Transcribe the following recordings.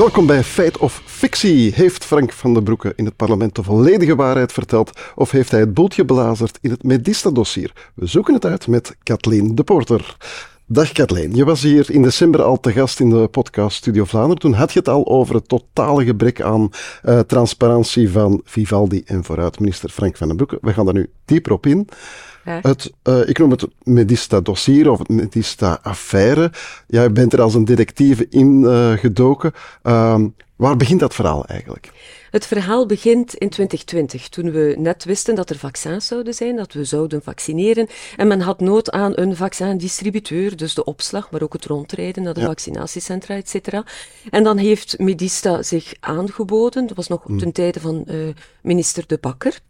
Welkom bij Feit of Fictie. Heeft Frank van den Broeke in het parlement de volledige waarheid verteld of heeft hij het boeltje belazerd in het Medista-dossier? We zoeken het uit met Kathleen de Porter. Dag Kathleen, je was hier in december al te gast in de podcast Studio Vlaanderen. Toen had je het al over het totale gebrek aan uh, transparantie van Vivaldi en vooruit minister Frank van den Broeke. We gaan daar nu dieper op in. Het, uh, ik noem het Medista-dossier of het Medista-affaire. Jij bent er als een detectieve in uh, gedoken. Uh, waar begint dat verhaal eigenlijk? Het verhaal begint in 2020, toen we net wisten dat er vaccins zouden zijn, dat we zouden vaccineren. En men had nood aan een vaccindistributeur, dus de opslag, maar ook het rondrijden naar de ja. vaccinatiecentra, et cetera. En dan heeft Medista zich aangeboden, dat was nog mm. ten tijde van uh, minister De Bakker.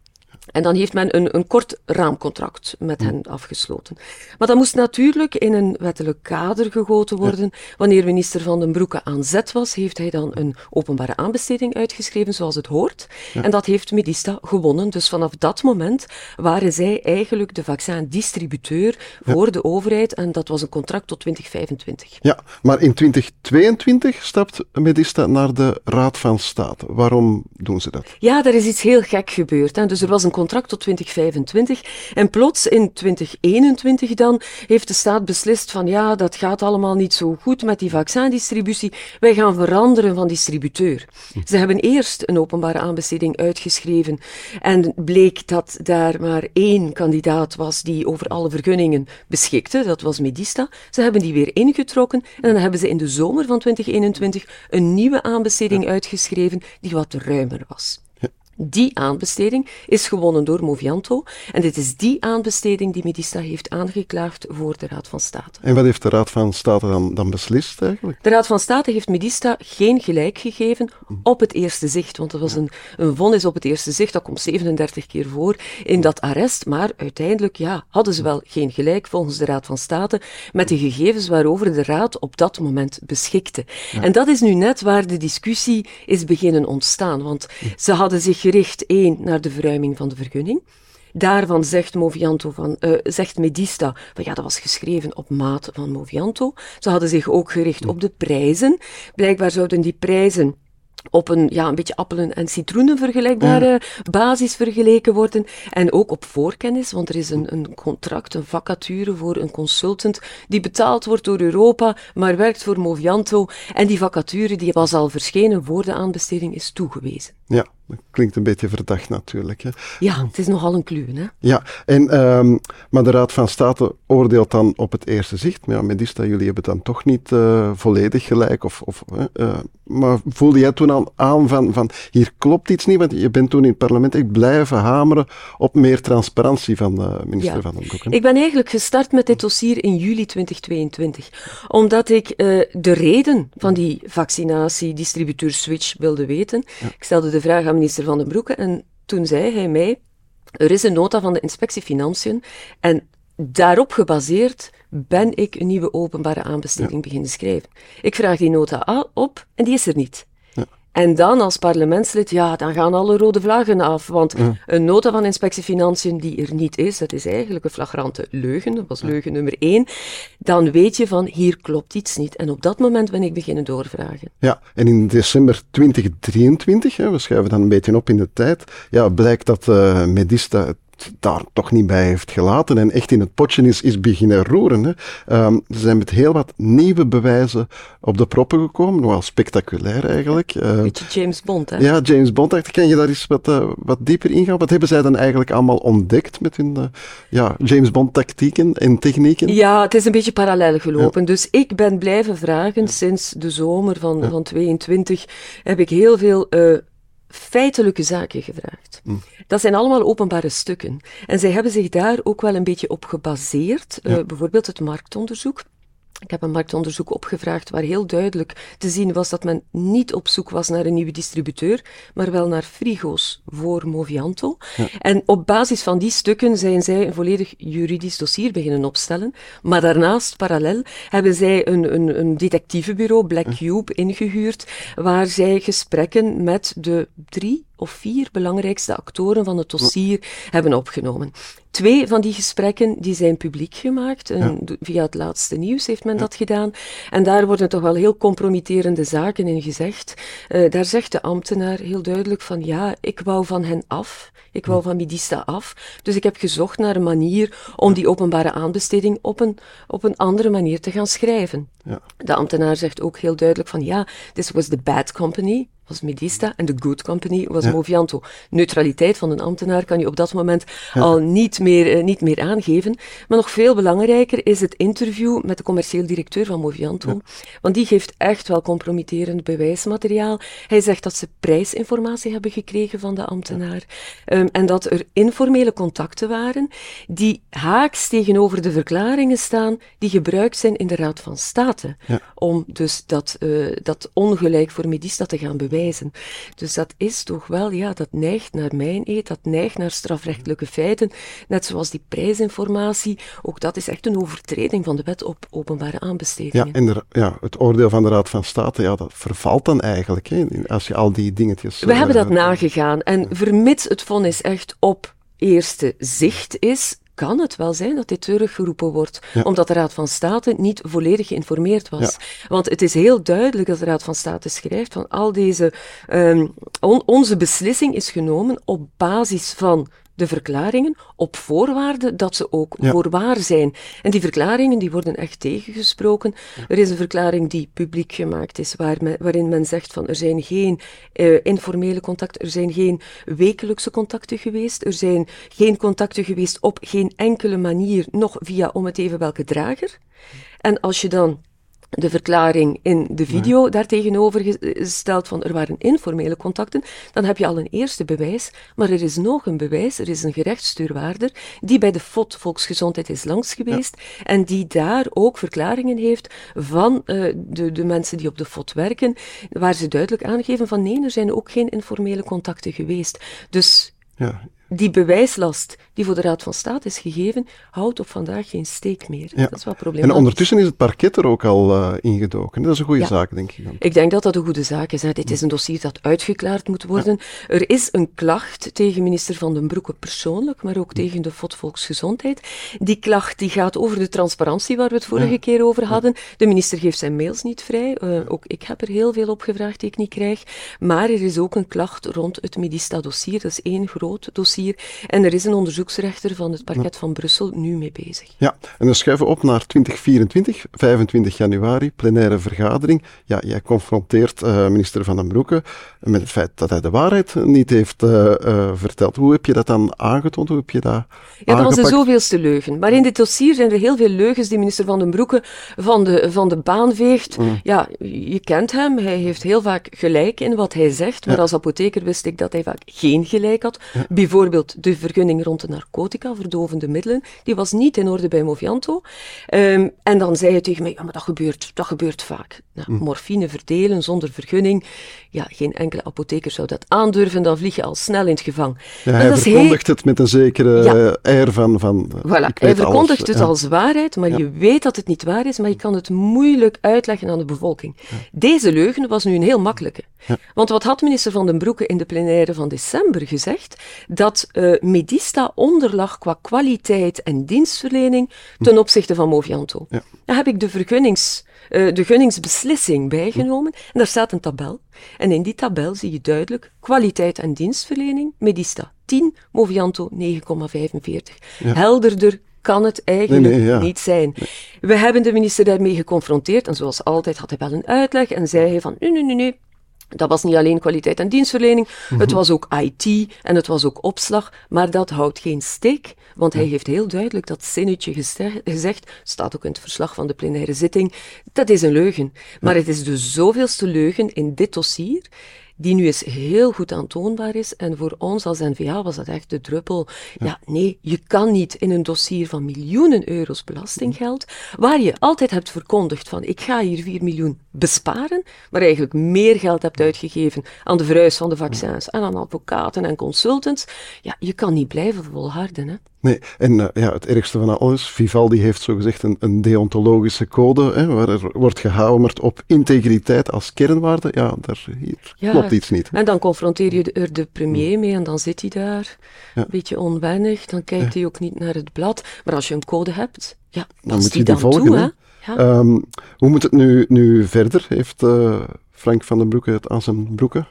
En dan heeft men een, een kort raamcontract met hen afgesloten. Maar dat moest natuurlijk in een wettelijk kader gegoten worden. Wanneer minister Van den Broeke aan zet was, heeft hij dan een openbare aanbesteding uitgeschreven, zoals het hoort. Ja. En dat heeft Medista gewonnen. Dus vanaf dat moment waren zij eigenlijk de vaccin-distributeur ja. voor de overheid. En dat was een contract tot 2025. Ja, maar in 2022 stapt Medista naar de Raad van State. Waarom doen ze dat? Ja, er is iets heel gek gebeurd. Hè. Dus er was een contract tot 2025. En plots in 2021 dan heeft de staat beslist van ja, dat gaat allemaal niet zo goed met die vaccindistributie. Wij gaan veranderen van distributeur. Ze hebben eerst een openbare aanbesteding uitgeschreven en bleek dat daar maar één kandidaat was die over alle vergunningen beschikte. Dat was Medista. Ze hebben die weer ingetrokken en dan hebben ze in de zomer van 2021 een nieuwe aanbesteding uitgeschreven die wat ruimer was. Die aanbesteding is gewonnen door Movianto. En dit is die aanbesteding die Medista heeft aangeklaagd voor de Raad van State. En wat heeft de Raad van State dan, dan beslist eigenlijk? De Raad van State heeft Medista geen gelijk gegeven op het eerste zicht. Want dat was een, een vonnis op het eerste zicht. Dat komt 37 keer voor in dat arrest. Maar uiteindelijk ja, hadden ze wel geen gelijk volgens de Raad van State met de gegevens waarover de Raad op dat moment beschikte. Ja. En dat is nu net waar de discussie is beginnen ontstaan. Want ze hadden zich gericht één naar de verruiming van de vergunning. Daarvan zegt Movianto van, uh, zegt Medista, van ja, dat was geschreven op maat van Movianto. Ze hadden zich ook gericht op de prijzen. Blijkbaar zouden die prijzen op een, ja, een beetje appelen en citroenen vergelijkbare ja. basis vergeleken worden. En ook op voorkennis, want er is een, een contract, een vacature voor een consultant die betaald wordt door Europa, maar werkt voor Movianto. En die vacature die was al verschenen voor de aanbesteding is toegewezen. Ja, dat klinkt een beetje verdacht natuurlijk. Hè. Ja, het is nogal een kluwen. Hè? Ja, en, um, maar de Raad van State oordeelt dan op het eerste zicht. Maar ja, Medista, jullie hebben dan toch niet uh, volledig gelijk. Of, of, uh, maar voelde jij toen al aan van, van hier klopt iets niet? Want je bent toen in het parlement echt blijven hameren op meer transparantie van de minister ja. van den Broek. Ik ben eigenlijk gestart met dit dossier in juli 2022. Omdat ik uh, de reden van die vaccinatie-distributeur-switch wilde weten. Ja. Ik stelde de vraag aan minister Van den Broeke en toen zei hij mij, er is een nota van de inspectie Financiën en daarop gebaseerd ben ik een nieuwe openbare aanbesteding ja. beginnen schrijven. Ik vraag die nota op en die is er niet. En dan als parlementslid, ja, dan gaan alle rode vlaggen af. Want een nota van inspectie Financiën die er niet is, dat is eigenlijk een flagrante leugen. Dat was leugen nummer één. Dan weet je van, hier klopt iets niet. En op dat moment ben ik beginnen doorvragen. Ja, en in december 2023, hè, we schuiven dan een beetje op in de tijd, ja, blijkt dat uh, Medista daar toch niet bij heeft gelaten en echt in het potje is, is beginnen roeren. Hè. Um, ze zijn met heel wat nieuwe bewijzen op de proppen gekomen, nogal spectaculair eigenlijk. Uh, Beetje James Bond, hè? Ja, James Bond. Kan je daar eens wat, uh, wat dieper ingaan? Wat hebben zij dan eigenlijk allemaal ontdekt met hun uh, ja, James Bond tactieken en technieken? Ja, het is een beetje parallel gelopen. Ja. Dus ik ben blijven vragen sinds de zomer van, ja. van 22 heb ik heel veel feitelijke zaken gevraagd. Mm. Dat zijn allemaal openbare stukken. En zij hebben zich daar ook wel een beetje op gebaseerd. Ja. Uh, bijvoorbeeld het marktonderzoek. Ik heb een marktonderzoek opgevraagd waar heel duidelijk te zien was dat men niet op zoek was naar een nieuwe distributeur, maar wel naar frigo's voor Movianto. Ja. En op basis van die stukken zijn zij een volledig juridisch dossier beginnen opstellen. Maar daarnaast, parallel, hebben zij een, een, een detectivebureau, Black Cube, ingehuurd, waar zij gesprekken met de drie of vier belangrijkste actoren van het dossier hebben opgenomen. Twee van die gesprekken die zijn publiek gemaakt. En Via het laatste nieuws heeft men dat gedaan. En daar worden toch wel heel compromitterende zaken in gezegd. Uh, daar zegt de ambtenaar heel duidelijk van ja, ik wou van hen af. Ik wou van Midista af. Dus ik heb gezocht naar een manier om die openbare aanbesteding op een, op een andere manier te gaan schrijven. Ja. De ambtenaar zegt ook heel duidelijk van ja, this was the bad company was Medista en de Good Company was Movianto. Neutraliteit van een ambtenaar kan je op dat moment al niet meer, uh, niet meer aangeven. Maar nog veel belangrijker is het interview met de commercieel directeur van Movianto. Want die geeft echt wel compromitterend bewijsmateriaal. Hij zegt dat ze prijsinformatie hebben gekregen van de ambtenaar. Um, en dat er informele contacten waren die haaks tegenover de verklaringen staan die gebruikt zijn in de Raad van State. Om dus dat, uh, dat ongelijk voor Medista te gaan bewijzen. Dus dat is toch wel, ja, dat neigt naar mijn eet, dat neigt naar strafrechtelijke feiten, net zoals die prijsinformatie. Ook dat is echt een overtreding van de wet op openbare aanbestedingen. Ja, en de, ja, het oordeel van de Raad van State, ja, dat vervalt dan eigenlijk, hè, als je al die dingetjes... We hebben dat nagegaan en vermits het vonnis echt op eerste zicht is, kan het wel zijn dat dit teruggeroepen wordt, omdat de Raad van State niet volledig geïnformeerd was. Want het is heel duidelijk dat de Raad van State schrijft van al deze, um, onze beslissing is genomen op basis van de verklaringen op voorwaarde dat ze ook voorwaar zijn. En die verklaringen die worden echt tegengesproken. Er is een verklaring die publiek gemaakt is, waar waarin men zegt van er zijn geen uh, informele contacten, er zijn geen wekelijkse contacten geweest, er zijn geen contacten geweest op geen enkele manier, nog via om het even welke drager. En als je dan de verklaring in de video daar tegenover gesteld van er waren informele contacten, dan heb je al een eerste bewijs, maar er is nog een bewijs, er is een gerechtsstuurwaarder die bij de FOD Volksgezondheid is langs geweest en die daar ook verklaringen heeft van uh, de, de mensen die op de FOD werken, waar ze duidelijk aangeven van nee, er zijn ook geen informele contacten geweest. Dus ja die bewijslast die voor de Raad van State is gegeven, houdt op vandaag geen steek meer. Dat is wel probleem. En ondertussen is het parket er ook al uh, ingedoken. Dat is een goede zaak, denk ik. Dan. Ik denk dat dat een goede zaak is. Hè. Dit is een dossier dat uitgeklaard moet worden. Er is een klacht tegen minister Van den Broeke persoonlijk, maar ook tegen de FOD Volksgezondheid. Die klacht die gaat over de transparantie waar we het vorige keer over hadden. De minister geeft zijn mails niet vrij. Uh, ook ik heb er heel veel op gevraagd die ik niet krijg. Maar er is ook een klacht rond het Medista-dossier. Dat is één groot dossier en er is een onderzoeksrechter van het parket van Brussel nu mee bezig. Ja, en dan schuiven we op naar 2024, 25 januari, plenaire vergadering. Ja, jij confronteert uh, minister Van den Broeke met het feit dat hij de waarheid niet heeft uh, uh, verteld. Hoe heb je dat dan aangetoond? Hoe heb je dat Ja, dat was de zoveelste leugen. Maar in dit dossier zijn er heel veel leugens die minister Van den Broeke van de, van de baan veegt. Mm. Ja, je kent hem, hij heeft heel vaak gelijk in wat hij zegt, maar als apotheker wist ik dat hij vaak geen gelijk had. Bijvoorbeeld bijvoorbeeld de vergunning rond de narcotica, verdovende middelen, die was niet in orde bij Movianto. Um, en dan zei hij tegen mij, ja, maar dat gebeurt, dat gebeurt vaak. Nou, hm. Morfine verdelen zonder vergunning, ja, geen enkele apotheker zou dat aandurven, dan vlieg je al snel in het gevang. Ja, hij verkondigt het met een zekere ja. air van... van voilà, hij verkondigt het als waarheid, maar je weet dat het niet waar is, maar je kan het moeilijk uitleggen aan de bevolking. Deze leugen was nu een heel makkelijke. Want wat had minister Van den Broeke in de plenaire van december gezegd? Dat uh, Medista onderlag qua kwaliteit en dienstverlening ten opzichte van Movianto. Ja. Daar heb ik de vergunnings... Uh, de gunningsbeslissing bijgenomen en daar staat een tabel. En in die tabel zie je duidelijk kwaliteit en dienstverlening, Medista 10, Movianto 9,45. Helderder kan het eigenlijk niet zijn. We hebben de minister daarmee geconfronteerd en zoals altijd had hij wel een uitleg en zei hij van nee, nee, nee, nee, dat was niet alleen kwaliteit en dienstverlening, het mhm. was ook IT en het was ook opslag, maar dat houdt geen steek, want hij heeft heel duidelijk dat zinnetje gezegd, staat ook in het verslag van de plenaire zitting, dat is een leugen. Maar het is de zoveelste leugen in dit dossier die nu eens heel goed aantoonbaar is. En voor ons als NVA was dat echt de druppel. Ja. nee, je kan niet in een dossier van miljoenen euro's belastinggeld, waar je altijd hebt verkondigd van ik ga hier 4 miljoen besparen, maar eigenlijk meer geld hebt uitgegeven aan de verhuis van de vaccins en aan advocaten en consultants. Ja, je kan niet blijven volharden. Hè. Nee, en uh, ja, het ergste van alles, Vivaldi heeft zogezegd een, een deontologische code, hè, waar er wordt gehamerd op integriteit als kernwaarde. Ja, daar hier ja, klopt iets niet. En dan confronteer je er de premier mee en dan zit hij daar, een beetje onwennig, dan kijkt hij ook niet naar het blad. Maar als je een code hebt, ja, dan moet je die volgen. Toe, hè? Um, hoe moet het nu, nu verder? Heeft uh, Frank van den Broeke het aan zijn broeken?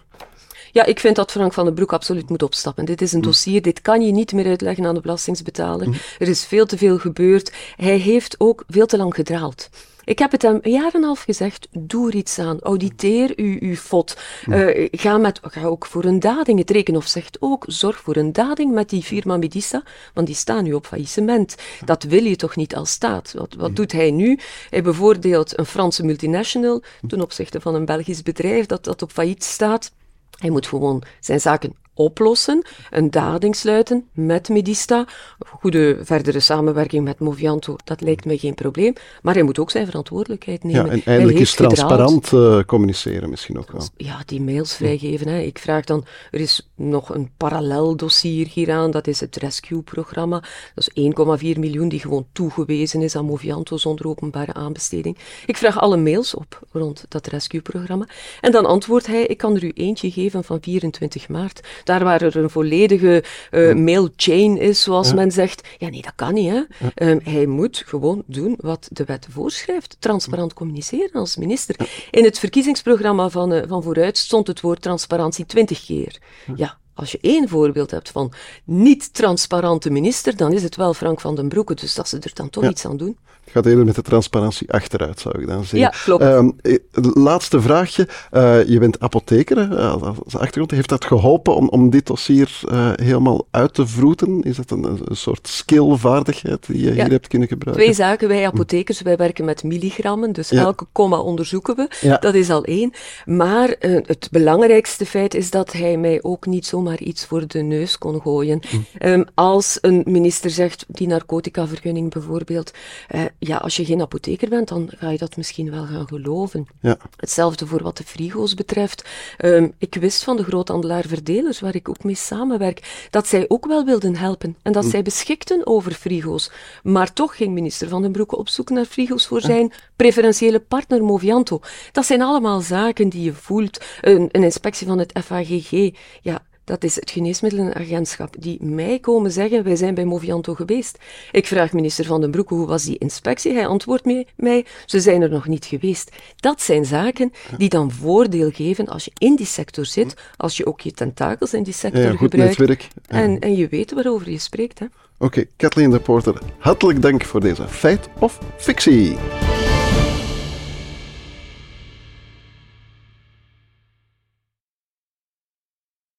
Ja, ik vind dat Frank van den Broek absoluut moet opstappen. Dit is een mm. dossier, dit kan je niet meer uitleggen aan de belastingsbetaler. Mm. Er is veel te veel gebeurd. Hij heeft ook veel te lang gedraald. Ik heb het hem een jaar en een half gezegd, doe er iets aan. Auditeer uw, uw fot. Uh, ga, met, ga ook voor een dading het rekenen. Of zegt ook, zorg voor een dading met die firma Medista, want die staan nu op faillissement. Dat wil je toch niet als staat? Wat, wat doet hij nu? Hij bevoordeelt een Franse multinational ten opzichte van een Belgisch bedrijf dat, dat op failliet staat. Hij moet gewoon zijn zaken oplossen, een dading sluiten met Medista. Goede verdere samenwerking met Movianto, dat lijkt mij geen probleem. Maar hij moet ook zijn verantwoordelijkheid nemen. Ja, en eindelijk is transparant uh, communiceren misschien ook wel. Ja, die mails vrijgeven. Hè. Ik vraag dan, er is nog een parallel dossier hieraan, dat is het Rescue-programma. Dat is 1,4 miljoen die gewoon toegewezen is aan Movianto zonder openbare aanbesteding. Ik vraag alle mails op rond dat Rescue-programma. En dan antwoordt hij, ik kan er u eentje geven van 24 maart daar waar er een volledige uh, mailchain is, zoals men zegt. Ja, nee, dat kan niet. Hè? Ehm, hij moet gewoon doen wat de wet voorschrijft. Transparant communiceren als minister. In het verkiezingsprogramma van, uh, van Vooruit stond het woord transparantie twintig keer. Ja, als je één voorbeeld hebt van niet-transparante minister, dan is het wel Frank van den Broeke. Dus dat ze er dan toch iets aan doen. Het gaat eerder met de transparantie achteruit, zou ik dan zeggen. Ja, klopt. Um, laatste vraagje. Uh, je bent apotheker als achtergrond. Heeft dat geholpen om, om dit dossier uh, helemaal uit te vroeten? Is dat een, een soort skillvaardigheid die je hier hebt kunnen gebruiken? Twee zaken. Wij apothekers, wij werken met milligrammen, dus elke komma onderzoeken we. Dat is al één. Maar uh, het belangrijkste feit is dat hij mij ook niet zomaar iets voor de neus kon gooien. Hm. Um, als een minister zegt, die narcotica-vergunning bijvoorbeeld, ja, als je geen apotheker bent, dan ga je dat misschien wel gaan geloven. Ja. Hetzelfde voor wat de frigo's betreft. Um, ik wist van de groothandelaar-verdelers, waar ik ook mee samenwerk, dat zij ook wel wilden helpen en dat hm. zij beschikten over frigo's. Maar toch ging minister Van den Broeke op zoek naar frigo's voor zijn preferentiële partner Movianto. Dat zijn allemaal zaken die je voelt. Een, een inspectie van het FAGG, ja, dat is het geneesmiddelenagentschap, die mij komen zeggen, wij zijn bij Movianto geweest. Ik vraag minister Van den Broeke, hoe was die inspectie? Hij antwoordt mij, ze zijn er nog niet geweest. Dat zijn zaken die dan voordeel geven als je in die sector zit, als je ook je tentakels in die sector ja, gebruikt. Netwerk. En, en je weet waarover je spreekt. Oké, okay, Kathleen de Porter, hartelijk dank voor deze feit of fictie.